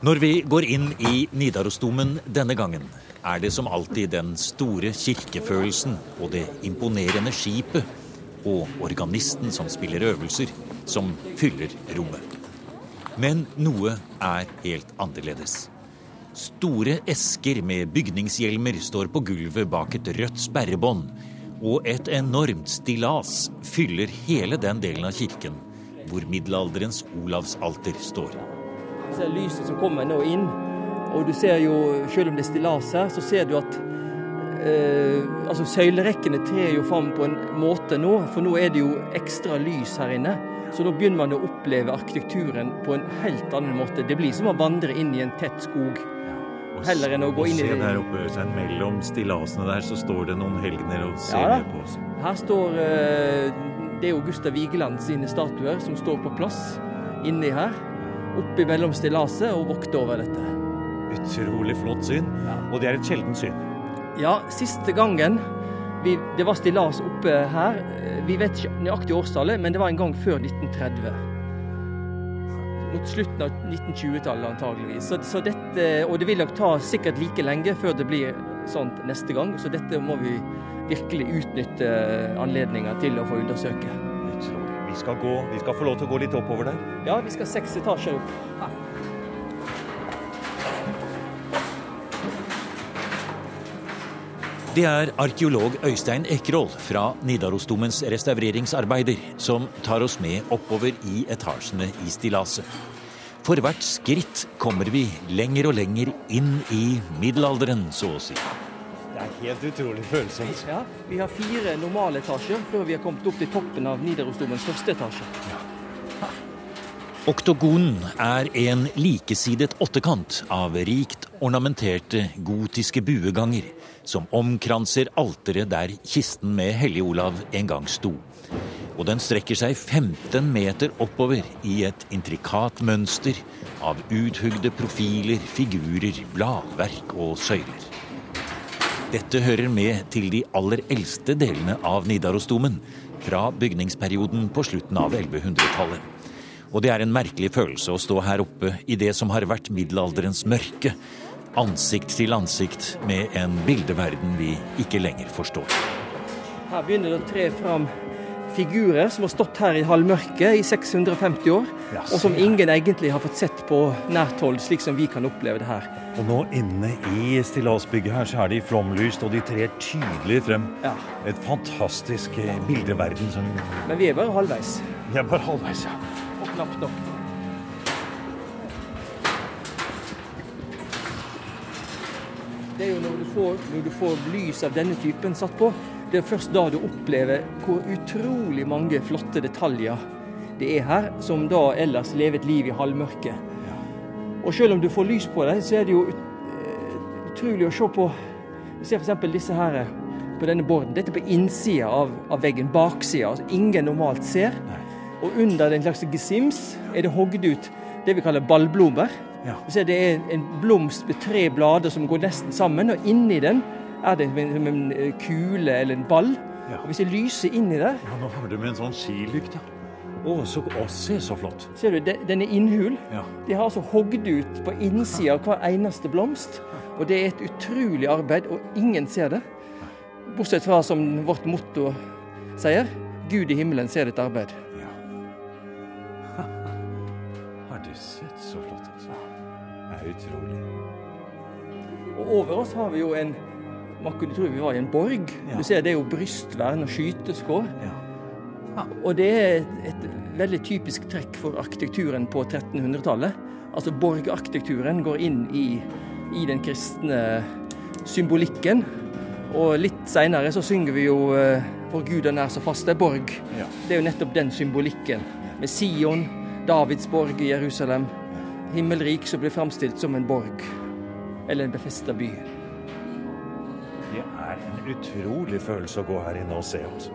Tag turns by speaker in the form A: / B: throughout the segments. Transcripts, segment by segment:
A: Når vi går inn i Nidarosdomen denne gangen, er det som alltid den store kirkefølelsen og det imponerende skipet og organisten som spiller øvelser, som fyller rommet. Men noe er helt annerledes. Store esker med bygningshjelmer står på gulvet bak et rødt sperrebånd, og et enormt stillas fyller hele den delen av kirken hvor middelalderens Olavsalter står.
B: Du ser lyset som kommer nå inn, og du ser jo, selv om det er stillas her, så ser du at eh, altså søylerekkene trer jo fram på en måte nå, for nå er det jo ekstra lys her inne. Så nå begynner man å oppleve arkitekturen på en helt annen måte. Det blir som å vandre inn i en tett skog. Heller enn å gå inn i
A: Se der oppe, så mellom stillasene der, så står det noen helgener og ser
B: Ja
A: på oss.
B: Her står eh, Det er jo Gustav Vigeland sine statuer som står på plass inni her. Oppi mellom stillaset og vokte over dette.
A: Utrolig flott syn, og det er et sjeldent syn.
B: Ja, siste gangen vi, det var stillas oppe her eh, Vi vet ikke nøyaktig årstallet, men det var en gang før 1930. Mot slutten av 1920-tallet antageligvis. Så, så dette, og det vil nok ta sikkert like lenge før det blir sånt neste gang. Så dette må vi virkelig utnytte anledninga til å få undersøke.
A: Vi skal, gå, vi skal få lov til å gå litt oppover der.
B: Ja, vi skal seks etasjer opp.
A: Det er arkeolog Øystein Ekroll fra Nidarosdomens restaureringsarbeider som tar oss med oppover i etasjene i stillaset. For hvert skritt kommer vi lenger og lenger inn i middelalderen, så å si. Helt utrolig følsomt.
B: Ja, Vi har fire normale etasjer før vi har kommet opp til toppen av Nidarosdomens første etasje.
A: Oktogonen er en likesidet åttekant av rikt ornamenterte gotiske bueganger som omkranser alteret der kisten med Hellig Olav en gang sto. Og den strekker seg 15 meter oppover i et intrikat mønster av uthugde profiler, figurer, bladverk og søyler. Dette hører med til de aller eldste delene av Nidarosdomen, fra bygningsperioden på slutten av 1100-tallet. Og det er en merkelig følelse å stå her oppe i det som har vært middelalderens mørke, ansikt til ansikt med en bildeverden vi ikke lenger forstår.
B: Her begynner det å tre fram figurer som har stått her i halvmørket i 650 år, og som ingen egentlig har fått sett på nært hold, slik som vi kan oppleve det her.
A: Og nå inne i stillasbygget her så er de flomlyst, og de trer tydelig frem.
B: Ja.
A: Et fantastisk eh, bildeverden som
B: Men vi er bare halvveis,
A: Vi er bare halvveis, ja.
B: og knapt nok. Det er jo når du, får, når du får lys av denne typen satt på, det er først da du opplever hvor utrolig mange flotte detaljer det er her, som da ellers lever et liv i halvmørket. Og selv om du får lys på det, så er det jo eh, utrolig å se på Se f.eks. disse her eh, på denne borden. Dette er på innsida av, av veggen, baksida, altså ingen normalt ser. Og under den slags gesims er det hogd ut det vi kaller ballblomster.
A: Ja.
B: Det er en blomst med tre blader som går nesten sammen, og inni den er det som en, kule eller en ball.
A: Ja.
B: Og Hvis jeg lyser inni der,
A: Ja, nå har du med en sånn skilykt, ja. Å, så, å, se så flott.
B: ser du, de- den er innhul.
A: Ja.
B: De har altså hogd ut på innsida av hver eneste blomst. Og det er et utrolig arbeid, og ingen ser det. Bortsett fra, som vårt motto sier, Gud i himmelen ser ditt arbeid.
A: ja. Har du sett så flott, altså? Det er utrolig.
B: Og over oss har vi jo en Man kunne tro vi var i en borg.
A: Ja.
B: Du ser Det er jo brystvern og skyteskår.
A: Ja.
B: Og det er et, veldig typisk trekk for arkitekturen på 1300-tallet. Altså borgarkitekturen går inn i, i den kristne symbolikken. Og litt seinere så synger vi jo 'For 'Vår Gud han er så er borg'.
A: Ja.
B: Det er jo nettopp den symbolikken. Med Sion, Davidsborg i Jerusalem. Himmelrik som blir framstilt som en borg. Eller en befesta by.
A: En utrolig følelse å gå her inne og se oss.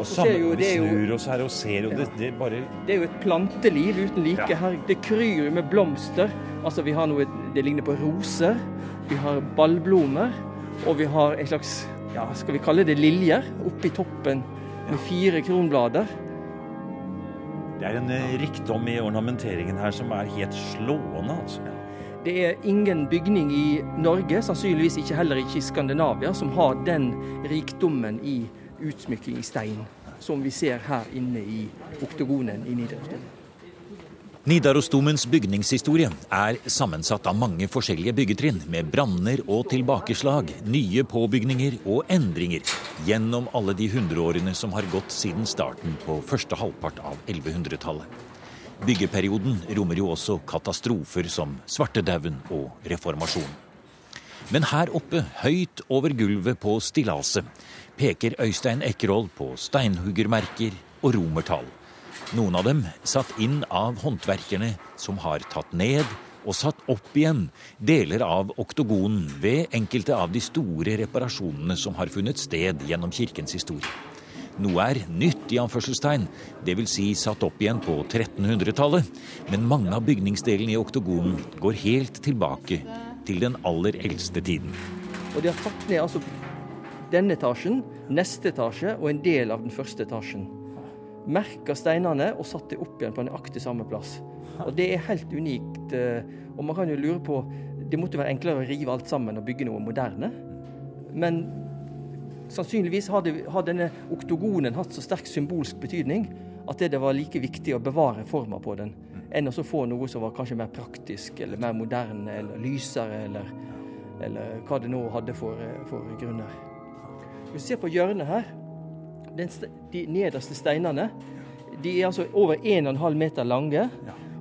A: Og sammen,
B: jo-
A: vi
B: jo-
A: snur oss her og ser, og det, det bare
B: Det er jo et planteliv uten like.
A: Ja.
B: Her, det kryr med blomster. Altså Vi har noe det ligner på roser. Vi har ballblomer. Og vi har en slags ja, skal vi kalle det liljer oppi toppen med fire kronblader.
A: Det er en eh, rikdom i ornamenteringen her som er helt slående, altså.
B: Det er ingen bygning i Norge, sannsynligvis ikke heller ikke i Skandinavia, som har den rikdommen i utsmykking i stein som vi ser her inne i oktogonen i Nidarosdomen.
A: Nidarosdomens bygningshistorie er sammensatt av mange forskjellige byggetrinn, med branner og tilbakeslag, nye påbygninger og endringer gjennom alle de hundreårene som har gått siden starten på første halvpart av 1100-tallet. Byggeperioden rommer jo også katastrofer som svartedauden og reformasjonen. Men her oppe, høyt over gulvet på stillaset, peker Øystein Ekkerhold på steinhuggermerker og romertall. Noen av dem satt inn av håndverkerne som har tatt ned og satt opp igjen deler av oktogonen ved enkelte av de store reparasjonene som har funnet sted gjennom kirkens historie. Noe er nytt, i anførselstegn, dvs. Si satt opp igjen på 1300-tallet, men mange av bygningsdelene i oktogonen går helt tilbake til den aller eldste tiden.
B: Og de har tatt ned altså denne etasjen, neste etasje og en del av den første etasjen merka steinene og satt det opp igjen på nøyaktig samme plass. Og Det er helt unikt. Eh, og man kan jo lure på Det måtte være enklere å rive alt sammen og bygge noe moderne. Men sannsynligvis har, det, denne oktogonen hatt så sterk symbolsk betydning at det, det var like viktig å bevare forma på den enn å få noe som var kanskje mer praktisk eller mer moderne eller lysere eller, eller hva det nå hadde for, for grunner. Hvis du ser på hjørnet her, den, de nederste steinene de er altså over 1,5 meter lange.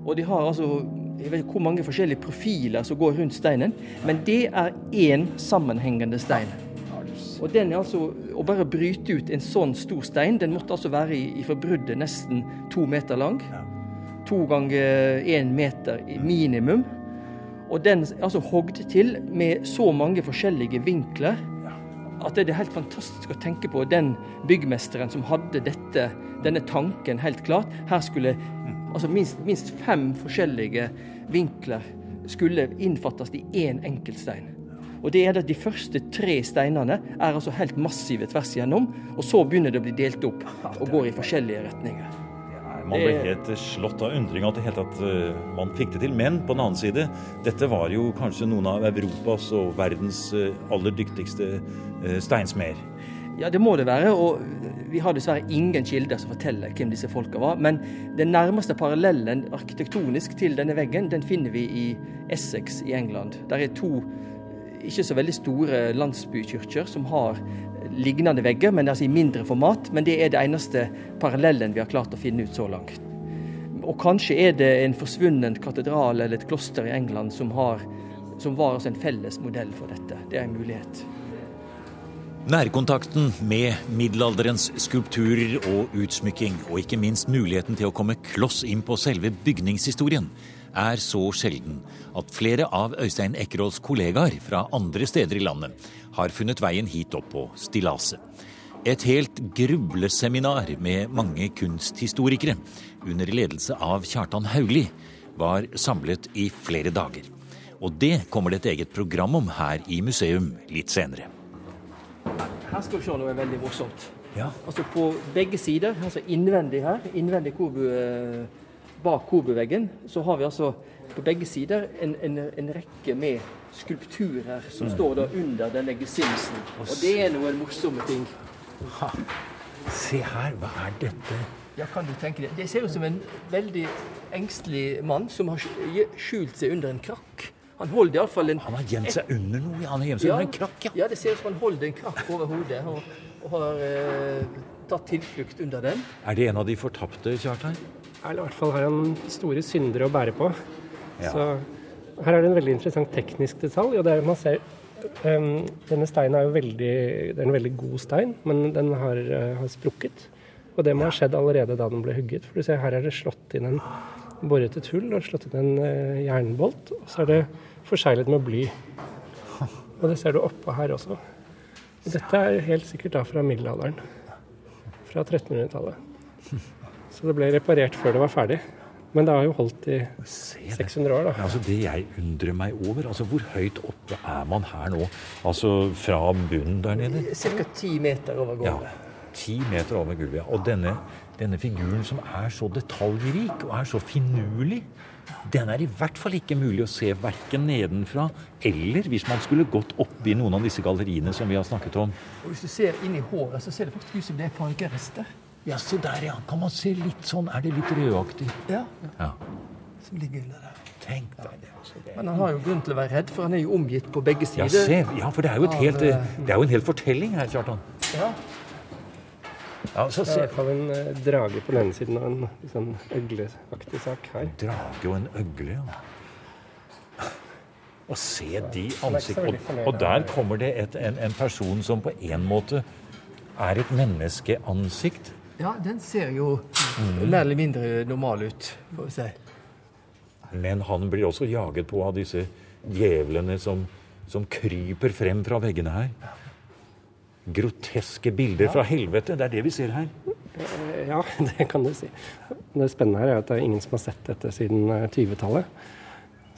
B: Og de har altså jeg vet ikke hvor mange forskjellige profiler som går rundt steinen, men det er én sammenhengende stein. Og den er altså, Å bare bryte ut en sånn stor stein, den måtte altså være i, forbruddet nesten to meter lang. To ganger én meter minimum. Og den er altså hogd til med så mange forskjellige vinkler at det er helt fantastisk å tenke på den byggmesteren som hadde dette, denne tanken helt klart. Her skulle altså minst, minst fem forskjellige vinkler skulle innfattes i én enkelt stein. Og det er at De første tre steinene er altså helt massive tvers igjennom, og så begynner det å bli delt opp og går i forskjellige retninger.
A: Man ble helt slått av undring at det tatt uh, man fikk det til. Men på den annen side, dette var jo kanskje noen av Europas og verdens uh, aller dyktigste steinsmeder.
B: Ja, det må det være. Og vi har dessverre ingen kilder som forteller hvem disse folka var. Men den nærmeste parallellen arkitektonisk til denne veggen, den finner vi i Essex i England. Der er to ikke så veldig store landsbykirker som har lignende vegger, men altså i mindre format. Men det er det eneste parallellen vi har klart å finne ut så langt. Og kanskje er det en forsvunnen katedral eller et kloster i England som, har, som var altså en felles modell for dette. Det er en mulighet.
A: Nærkontakten med middelalderens skulpturer og utsmykking, og ikke minst muligheten til å komme kloss inn på selve bygningshistorien, er så sjelden at flere av Øystein Ekerholds kollegaer fra andre steder i landet har funnet veien hit opp på stillaset. Et helt grubleseminar med mange kunsthistorikere under ledelse av Kjartan Haugli var samlet i flere dager. Og det kommer det et eget program om her i museum litt senere.
B: Her skal vi se noe veldig morsomt.
A: Ja.
B: Altså På begge sider, altså innvendig her, innvendig kobu, eh, bak kobuveggen, så har vi altså på begge sider en, en, en rekke med skulpturer som mm. står da under denne gesimsen. Og det er noen morsomme ting.
A: Ha. Se her, hva er dette?
B: Ja, kan du tenke Det Det ser ut som en veldig engstelig mann som har skjult seg under en krakk. Han holder iallfall en
A: Han har gjemt seg under noe? Han har gjemt seg ja, under en krakk,
B: ja. ja. Det ser ut som han holder en krakk over hodet og, og har eh, tatt tilflukt under den.
A: Er det en av de fortapte, Kjartan?
C: Eller i hvert fall har han store syndere å bære på. Ja. Så her er det en veldig interessant teknisk detalj. og det er man ser um, Denne steinen er jo veldig, det er en veldig god stein, men den har, uh, har sprukket. Og det må ha skjedd allerede da den ble hugget. For du ser her er det slått inn en boret et hull og slått inn en uh, jernbolt. Og så er det forseglet med bly. Og det ser du oppå her også. Og dette er helt sikkert da fra middelalderen. Fra 1300-tallet. Så det ble reparert før det var ferdig. Men det har jo holdt i 600 år, da.
A: Ja, altså det jeg undrer meg over, altså hvor høyt oppe er man her nå? Altså fra bunnen der nede?
B: Ca. ti meter over gulvet.
A: Ja, ti meter over gulvet. Og denne denne figuren som er så detaljrik og er så finurlig, den er i hvert fall ikke mulig å se verken nedenfra eller hvis man skulle gått opp i noen av disse galleriene som vi har snakket om.
B: Og Hvis du ser inn i håret, så ser det faktisk ut som det er fargerester.
A: Ja, se der, ja. Kan man se litt sånn Er det litt rødaktig?
B: Ja,
A: Ja.
B: som ligger under der.
A: Tenk deg det. altså.
B: Men han har jo grunn til å være redd, for han er jo omgitt på begge sider.
A: Ja, se. Ja, for det er jo, et helt,
B: eh,
A: det er jo en hel fortelling her, Kjartan.
B: Ja.
A: Ja, så
C: Det er i vi en eh, drage på denne siden og en sånn øgleaktig sak her.
A: Drage og en øgle, ja. Og se de
C: Han ikke så
A: ansikt...
C: veldig
A: Og, og der kommer det et, en, en person som på en måte er et menneskeansikt.
B: Ja, den ser jo mer eller mindre normal ut, får vi si.
A: Men han blir også jaget på av disse djevlene som, som kryper frem fra veggene her. Groteske bilder fra helvete. Det er det vi ser her.
C: Eh, Ja, det kan du si. Det spennende her er at det er ingen som har sett dette siden eh, 20-tallet.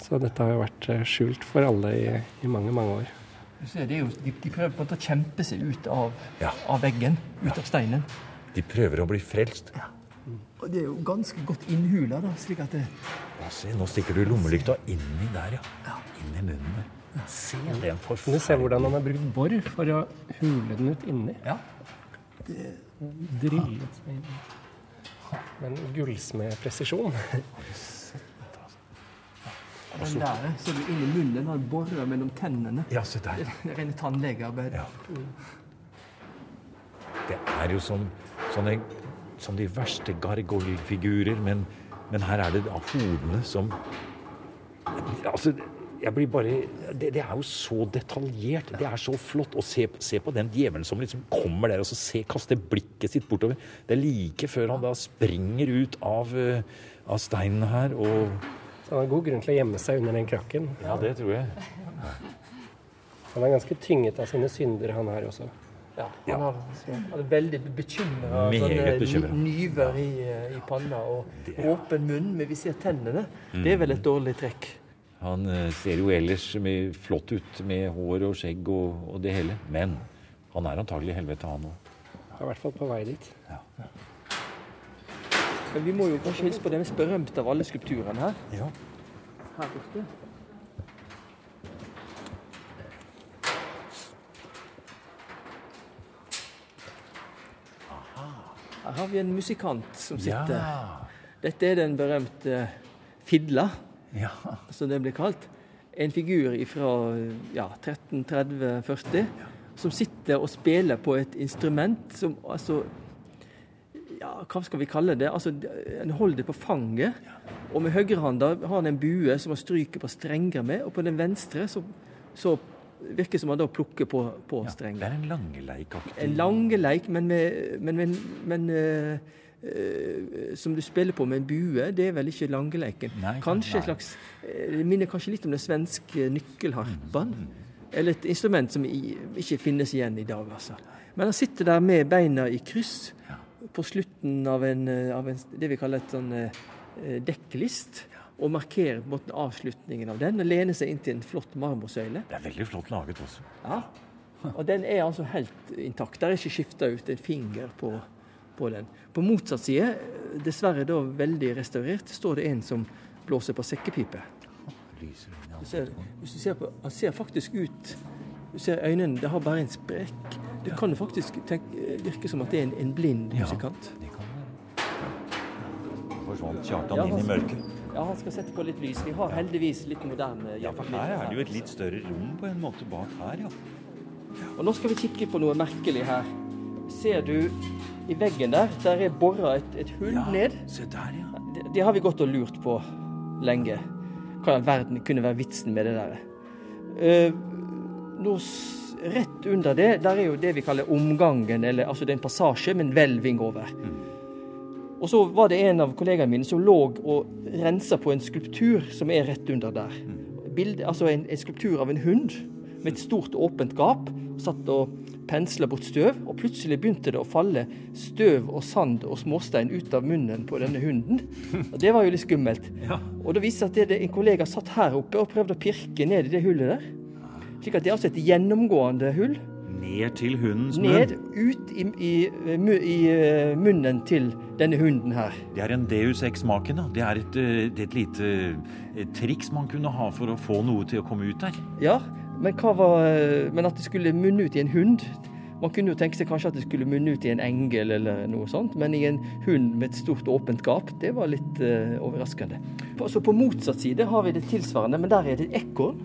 C: Så dette har jo vært eh, skjult for alle i, i mange, mange år.
B: Du ser, det er jo, de, de prøver på en måte å kjempe seg ut av,
A: Ja.
B: av veggen, ut av steinen.
A: De prøver å bli frelst.
B: Og det er jo ganske godt innhula, da, slik at det
A: Ja, se, nå stikker du lommelykta inni der, ja. ja. Inn i munnen der. Se den
C: Kan du se hvordan han har brukt bor for å hule den ut inni?
B: Ja. Det...
C: Drillet seg inn. Med en gullsmedpresisjon.
B: Den der ser du inn i munnen, han borer mellom tennene.
A: Ja, se der.
B: Det er rene tannlegearbeid.
A: Ja. Det er jo som, sånne, som de verste gargoylfigurer, men, men her er det da hodene som Altså, jeg blir bare det, det er jo så detaljert. Det er så flott. å se, se på den djevelen som liksom kommer der og så se, kaster blikket sitt bortover. Det er like før han da springer ut av, eh, av steinen her og
C: Så han har god grunn til å gjemme seg under den krakken.
A: Ja, det tror jeg.
C: Han er ganske tynget av sine synder, han her også.
B: Ja,
A: Ja.
B: han, har, er veldig bekymra. Ny- nyver i, eh, i panna og åpen munn, men vi ser tennene. Det er vel et dårlig trekk.
A: Han eh, ser jo ellers flott ut med hår og skjegg og, og det hele. Men han er antagelig helvete, han òg.
C: Er i hvert fall på vei dit.
B: Men vi må jo kanskje hilse på den mest berømte av alle skulpturene her.
A: Ja.
B: Her borte. Her har vi en musikant som sitter.
A: Ja.
B: Dette er den berømte fidla,
A: ja.
B: som det blir kalt. En figur fra ja, 1330-40 som sitter og spiller på et instrument som altså ja, Hva skal vi kalle det? Altså, En holder det på fanget. Og med høyrehånda har han en bue som han stryker på strenger med, og på den venstre så, så virker det som han da plukker på, på
A: Det
B: strenger.
A: er en langeleikaktig
B: En langeleik, men, med, men, men, men eh, eh, som du spiller på med en bue, det er vel ikke langeleiken.
A: Nei,
B: kanskje
A: nei.
B: et slags eh, Det minner kanskje litt om den svenske nykkelharpan.
A: Mm.
B: Eller et instrument som i, ikke finnes igjen i dag, altså. Men han sitter der med beina i kryss på slutten av en, av en det vi kaller et sånn dekklist. Og markerer på en avslutningen av den og lener seg inntil en flott marmorsøyle.
A: Det er veldig flott laget også.
B: Ja. Og den er altså helt intakt. Der er ikke skifta ut en finger på, på den. På motsatt side, dessverre da veldig restaurert, står det en som blåser på sekkepipe. Du ser, hvis du ser på, han ser faktisk ut Du ser øynene, det har bare en sprekk. Det kan jo faktisk tenke, virke som at det er en, en blind
A: Ja.
B: musikant.
A: Det kan være. Forsvant Kjartan
B: Ja,
A: inn i
B: han-
A: mørket.
B: Ja, han skal sette på litt lys. Vi har heldigvis litt moderne
A: Ja, for her er det jo et litt større rom på en måte bak her, ja.
B: Og nå skal vi kikke på noe merkelig her. Ser du i veggen der, der er bora et, et hull ned.
A: Se der, ja.
B: Det, det har vi gått og lurt på lenge. Hva i verden kunne være vitsen med det der? Uh, nå, rett under det, der er jo det vi kaller omgangen, eller altså det er en passasje med en hvelving over. Og så var det en av kollegaene mine som lå og rensa på en skulptur som er rett under der. Bild, altså en, en skulptur av en hund med et stort åpent gap. Satt og pensla bort støv, og plutselig begynte det å falle støv og sand og småstein ut av munnen på denne hunden. Og Det var jo litt skummelt. Og det viste seg at det, en kollega satt her oppe og prøvde å pirke ned i det hullet der. Slik at det er altså et gjennomgående hull.
A: Ned til hundens munn?
B: Ned, ut i, i, i, eh, munnen til denne hunden her.
A: Det er en deus ex machina. Det er et, eh, det er et lite triks man kunne ha for å få noe til å komme ut der.
B: Ja, men, hva var, eh, men at det skulle munne ut i en hund Man kunne jo tenke seg kanskje at det skulle munne ut i en engel eller noe sånt, men i en hund med et stort åpent gap, det var litt uh, overraskende. På, så på motsatt side har vi det tilsvarende, men der er det et ekorn.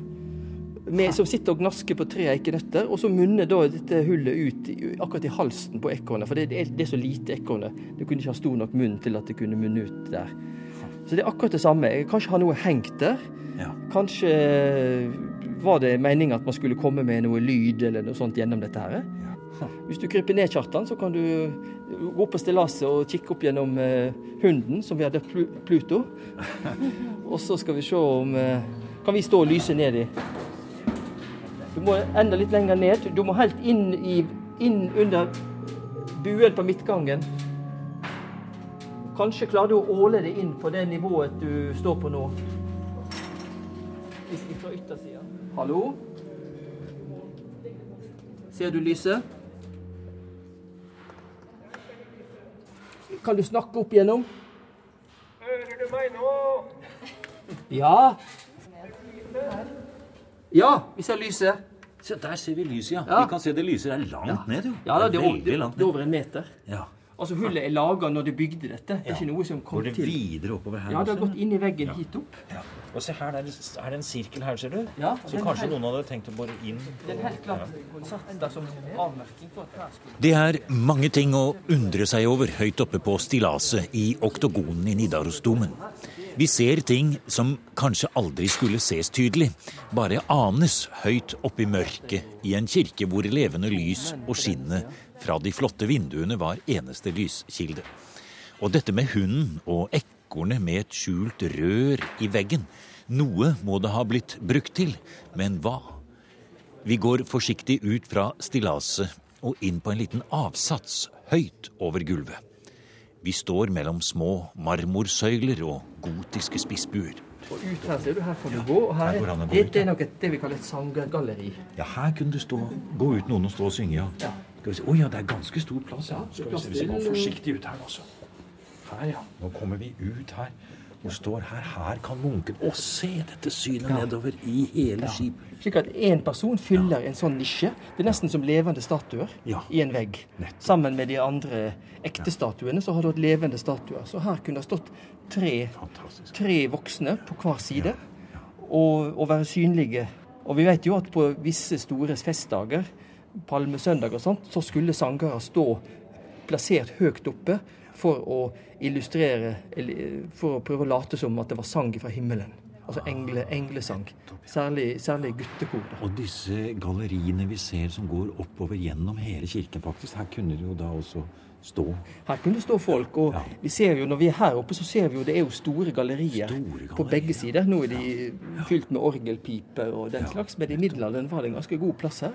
B: Med, som sitter og gnasker på tre eikenøtter, og så munner da dette hullet ut akkurat i halsen på ekornet. For det, det, er, det er så lite ekornet. Det kunne ikke ha stor nok munn til at det kunne munne ut der. Så det er akkurat det samme. Kanskje har noe hengt der.
A: Ja.
B: Kanskje var det meninga at man skulle komme med noe lyd eller noe sånt gjennom dette her. Hvis du kryper ned, Kjartan, så kan du gå opp på stillaset og kikke opp gjennom eh, hunden, som vi hadde Plu Pluto. og så skal vi se om eh, Kan vi stå og lyse ned i? Du må enda litt lenger ned. Du må helt inn, i, inn under buen på midtgangen. Kanskje klarer du å åle deg inn på det nivået du står på nå. Fra yttersida. Hallo? Ser du lyset? Kan du snakke opp igjennom?
C: Hører du meg nå?
B: Ja. Ja, vi ser lyset.
A: Se, der ser vi lyset, ja.
B: Ja.
A: Vi kan se det lyser er langt ned, jo.
B: Ja, det, er,
A: Veldig
B: over-
A: langt
B: det er over en meter.
A: Ja.
B: Altså Hullet er laga når de bygde dette. Det er ikke noe som
A: Går det
B: til.
A: videre oppover her
B: Ja, det har gått inn i veggen hit opp.
A: Ja. Og se her, det er, det en sirkel her, ser du?
B: Ja,
A: Så kanskje
B: her-
A: noen hadde tenkt å bore inn.
B: Det er helt klart ja. som avmerking for at her skulle
A: Det er mange ting å undre seg over høyt oppe på stillaset i oktogonen i Nidarosdomen. Vi ser ting som kanskje aldri skulle ses tydelig, bare anes høyt oppe i mørket i en kirke hvor levende lys og skinnet fra de flotte vinduene var eneste lyskilde. Og dette med hunden og ekornet med et skjult rør i veggen, noe må det ha blitt brukt til, men hva? Vi går forsiktig ut fra stillaset og inn på en liten avsats høyt over gulvet. Vi står mellom små marmorsøyler og gotiske spissbuer.
B: Og ut her ser du, her kan du gå. Og her,
A: Her
B: dette er nok et, det vi kaller et sanggalleri.
A: Ja, her kunne du stå, gå ut noen og stå og synge, ja.
B: Ja.
A: Skal vi se. Å ja, det er ganske stor plass. Ja. Skal vi
B: se,
A: se, vi skal gå forsiktig ut her, altså. Her, ja. Nå kommer vi ut her. Og står her. Her kan munken Å, se dette synet nedover i hele skipet.
B: Slik at én person fyller en sånn nisje. Det er nesten som levende statuer
A: Ja.
B: i en vegg.
A: Nettopp.
B: Sammen med de andre ekte statuene så har du hatt levende statuer. Så her kunne det stått tre, tre voksne på hver side og, og være synlige. Og vi vet jo at på visse store festdager, palmesøndag og sånt, så skulle sangere stå plassert høyt oppe for å illustrere eller For å prøve å late som at det var sang fra himmelen. Altså engle, englesang. Særlig, særlig guttekor.
A: Og disse galleriene vi ser som går oppover gjennom hele kirken, faktisk. Her kunne det jo da også stå
B: Her kunne det stå folk, og
A: Ja.
B: vi ser jo når vi er her oppe, så ser vi jo det er jo store gallerier
A: Store
B: på begge sider. Nå er de fylt med orgelpiper og den slags, men i middelalderen var det en ganske god plass her.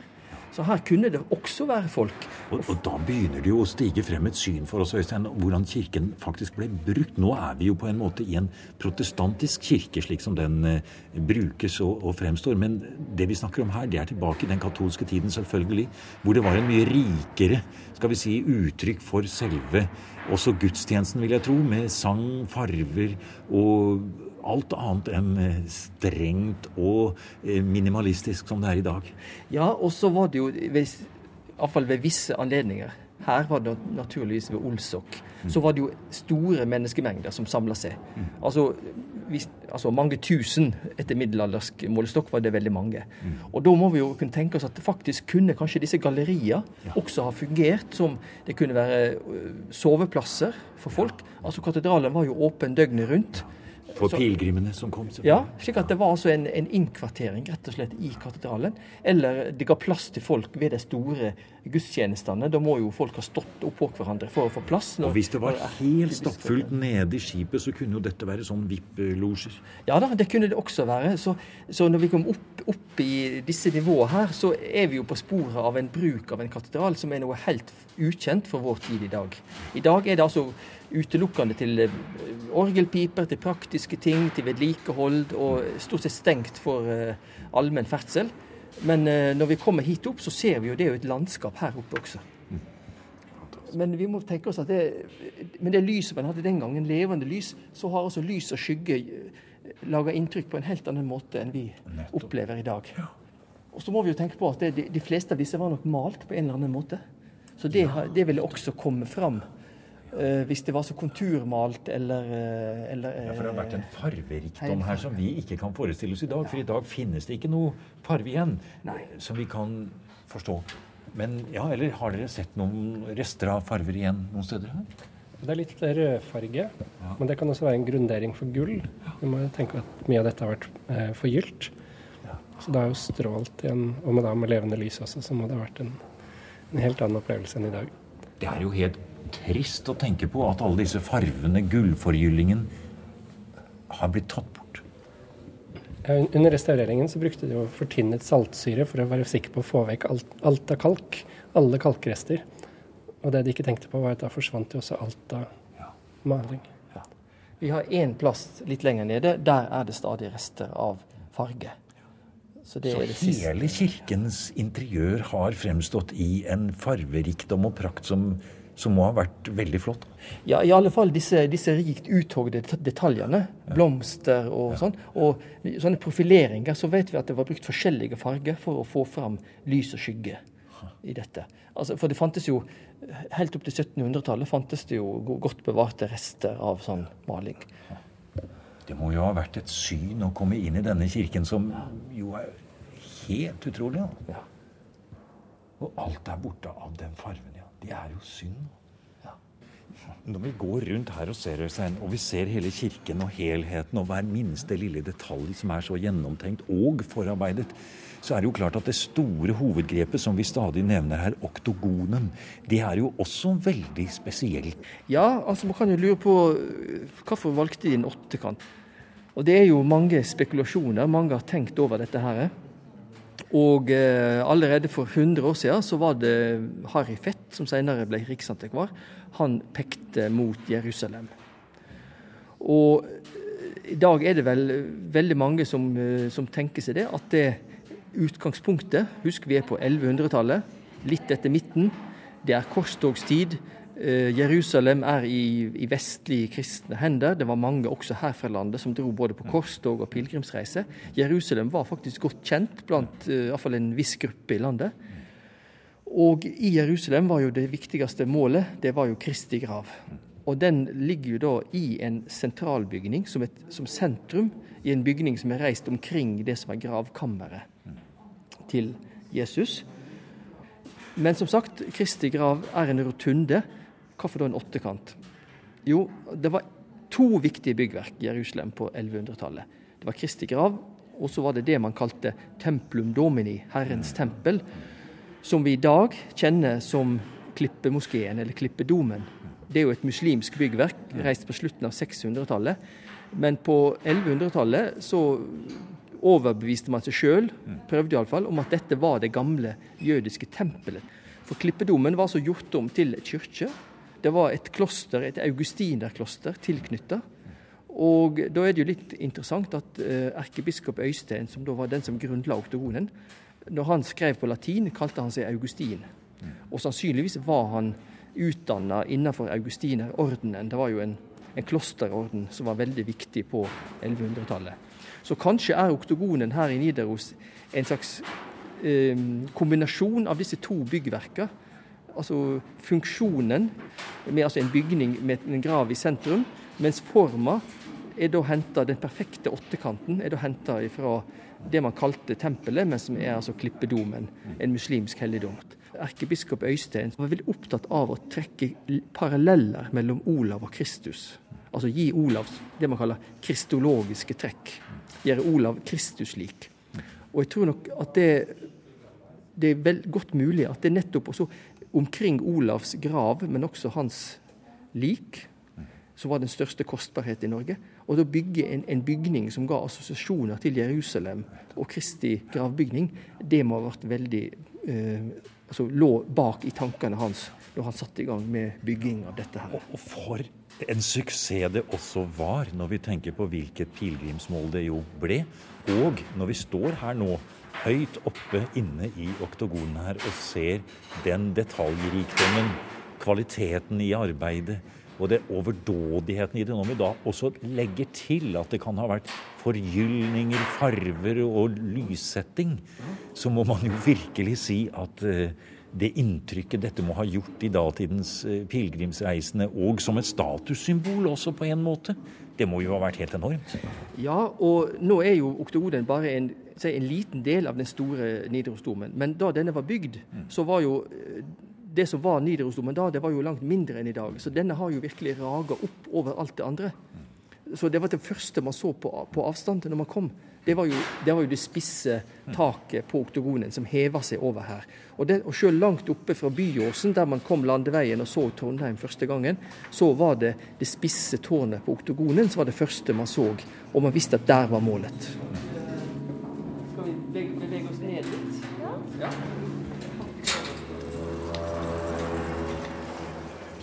B: Så her kunne det også være folk.
A: Og, og da begynner det jo å stige frem et syn for oss, Øystein, hvordan kirken faktisk ble brukt. Nå er vi jo på en måte i en protestantisk kirke, slik som den eh, brukes og, og fremstår. Men det vi snakker om her, det er tilbake i den katolske tiden, selvfølgelig. Hvor det var en mye rikere skal vi si, uttrykk for selve også gudstjenesten, vil jeg tro, med sang, farver og alt annet enn eh, strengt og eh, minimalistisk som det er i dag.
B: Ja, og så var det jo iallfall ved visse anledninger. Her var det naturligvis ved Olsok. Så var det jo store menneskemengder som samla seg. Altså, hvis, altså mange tusen etter middelaldersk målestokk var det veldig mange. Og da må vi jo kunne tenke oss at faktisk kunne kanskje disse galleriene også ha fungert som det kunne være soveplasser for folk. Altså Katedralen var jo åpen døgnet rundt.
A: For pilegrimene som kom.
B: Ja, slik at det var altså en, en innkvartering rett og slett i katedralen. Eller det ga plass til folk ved de store gudstjenestene. Da må jo folk ha stått oppå hverandre for å få plass. når-
A: Og hvis det var helt stappfullt nede i skipet, så kunne jo dette være sånn VIP-losjer.
B: Ja da, det kunne det også være. Så, så når vi kom opp, opp i disse nivåene her, så er vi jo på sporet av en bruk av en katedral som er noe helt ukjent for vår tid i dag. I dag er det altså utelukkende til orgelpiper, til praktiske ting, til vedlikehold, og stort sett stengt for eh, allmenn ferdsel. Men eh, når vi kommer hit opp, så ser vi jo det er jo et landskap her oppe også. Men vi må tenke oss at det, med det lyset man hadde den gangen, levende lys, så har også lys og skygge laga inntrykk på en helt annen måte enn vi opplever i dag. Og så må vi jo tenke på at det, de, de, fleste av disse var nok malt på en eller annen måte. Så det, det ville også komme fram Uh, hvis det var så konturmalt eller, uh, eller
A: uh, Ja, For det har vært en farverikdom her som vi ikke kan forestille oss i dag. For i dag finnes det ikke noe farve igjen Nei. som vi kan forstå. Men ja, eller har dere sett noen rester av farver igjen noen steder her?
C: Det er litt rødfarge, ja. men det kan også være en grundering for gull. Vi må tenke at mye av dette har vært eh, forgylt. Ja. Så det har jo strålt igjen, og med, da, med levende lys også, så må det ha vært en, en helt annen opplevelse enn i dag.
A: Det er jo helt trist å tenke på at alle disse farvene, gullforgyllingen, har blitt tatt bort.
C: Under restaureringen så brukte de jo fortynnet saltsyre for å være sikker på å få vekk alt, alt av kalk. Alle kalkrester. Og det de ikke tenkte på, var at da forsvant jo også alt av maling. Ja.
B: Vi har én plass litt lenger nede. Der er det stadig rester av farge.
A: Så, Så hele kirkens interiør har fremstått i en farverikdom og prakt som som må ha vært veldig flott?
B: Ja, i alle fall disse, disse rikt uthogde detaljene. Blomster og sånn. Og sånne profileringer, så vet vi at det var brukt forskjellige farger for å få fram lys og skygge i dette. Altså, for det fantes jo Helt opp til 1700-tallet fantes det jo godt bevarte rester av sånn maling.
A: Det må jo ha vært et syn å komme inn i denne kirken som jo er helt utrolig. Ja. Og alt er borte av den fargen. Det er jo synd. Ja. Når vi går rundt her og ser Øystein, og vi ser hele kirken og helheten og hver minste lille detalj som er så gjennomtenkt og forarbeidet, så er det jo klart at det store hovedgrepet som vi stadig nevner her, oktogonen, det er jo også veldig spesielt.
B: Ja, altså man kan jo lure på hvorfor valgte de en åttekant. Og det er jo mange spekulasjoner. Mange har tenkt over dette her. Og eh, allerede for 100 år siden så var det Harry Fett, som senere ble riksantikvar, han pekte mot Jerusalem. Og eh, i dag er det vel veldig mange som, eh, som tenker seg det, at det utgangspunktet Husk, vi er på 1100-tallet, litt etter midten. Det er korstogstid. Eh, Jerusalem er i, i vestlige kristne hender. Det var mange også her fra landet som dro både på korstog og pilegrimsreise. Jerusalem var faktisk godt kjent blant uh, eh, fall en viss gruppe i landet. Og i Jerusalem var jo det viktigste målet det var jo Kristi grav. Og den ligger jo da i en sentralbygning som, et, som sentrum, i en bygning som er reist omkring det som er gravkammeret til Jesus. Men som sagt, Kristi grav er en rotunde Hvorfor da en åttekant? Jo, det var to viktige byggverk i Jerusalem på 1100-tallet. Det var Kristi grav, og så var det det man kalte Templum Domini, Herrens tempel, som vi i dag kjenner som Klippemoskeen eller Klippedomen. Det er jo et muslimsk byggverk, reist på slutten av 600-tallet. Men på 1100-tallet så overbeviste man seg sjøl, prøvde iallfall, om at dette var det gamle jødiske tempelet. For Klippedomen var så gjort om til kirke, det var et kloster, et augustinerkloster tilknytta. Og da er det jo litt interessant at eh, erkebiskop Øystein, som da var den som grunnla oktogonen, når han skrev på latin, kalte han seg Augustin. Og sannsynligvis var han utdanna innenfor augustinerordenen. Det var jo en, en klosterorden som var veldig viktig på 1100-tallet. Så kanskje er oktogonen her i Nidaros en slags eh, kombinasjon av disse to byggverkene altså funksjonen med altså en bygning med en grav i sentrum, mens forma er da henta, den perfekte åttekanten er da henta fra det man kalte tempelet, men som er altså klippedomen, en muslimsk helligdom. Erkebiskop Øystein var veldig opptatt av å trekke paralleller mellom Olav og Kristus. Altså gi Olav det man kaller kristologiske trekk. Gjøre Olav Kristus-lik. Og jeg tror nok at det, det er vel godt mulig at det nettopp også omkring Olavs grav, men også hans lik, som var den største kostbarhet i Norge. Og da bygge en, en, bygning som ga assosiasjoner til Jerusalem og Kristi gravbygning, det må ha vært veldig eh, altså lå bak i tankene hans når han satte i gang med bygging av dette her.
A: Og for en suksess det også var, når vi tenker på hvilket pilegrimsmål det jo ble. Og når vi står her nå, høyt oppe inne i oktogonen her, og ser den detaljrikdommen, kvaliteten i arbeidet og det overdådigheten i det. Når vi da også legger til at det kan ha vært forgyllninger, farver og lyssetting, så må man jo virkelig si at uh, det inntrykket dette må ha gjort i datidens uh, pilegrimsreisende, og som et statussymbol også på en måte, det må jo ha vært helt enormt.
B: Ja, og nå er jo oktoden bare en, en liten del av den store Nidarosdomen. Men da denne var bygd, så var jo eh, det som var Nidarosdomen da, det var jo langt mindre enn i dag. Så denne har jo virkelig raga opp over alt det andre. Så det var det første man så på, på avstand når man kom. Det var, jo, det var, jo, det spisse taket på oktogonen som heva seg over her. Og, det, og selv langt oppe fra Byåsen, der man kom landeveien og så Trondheim første gangen, så var det det spisse tårnet på oktogonen som var det første man så. Og man visste at der var målet.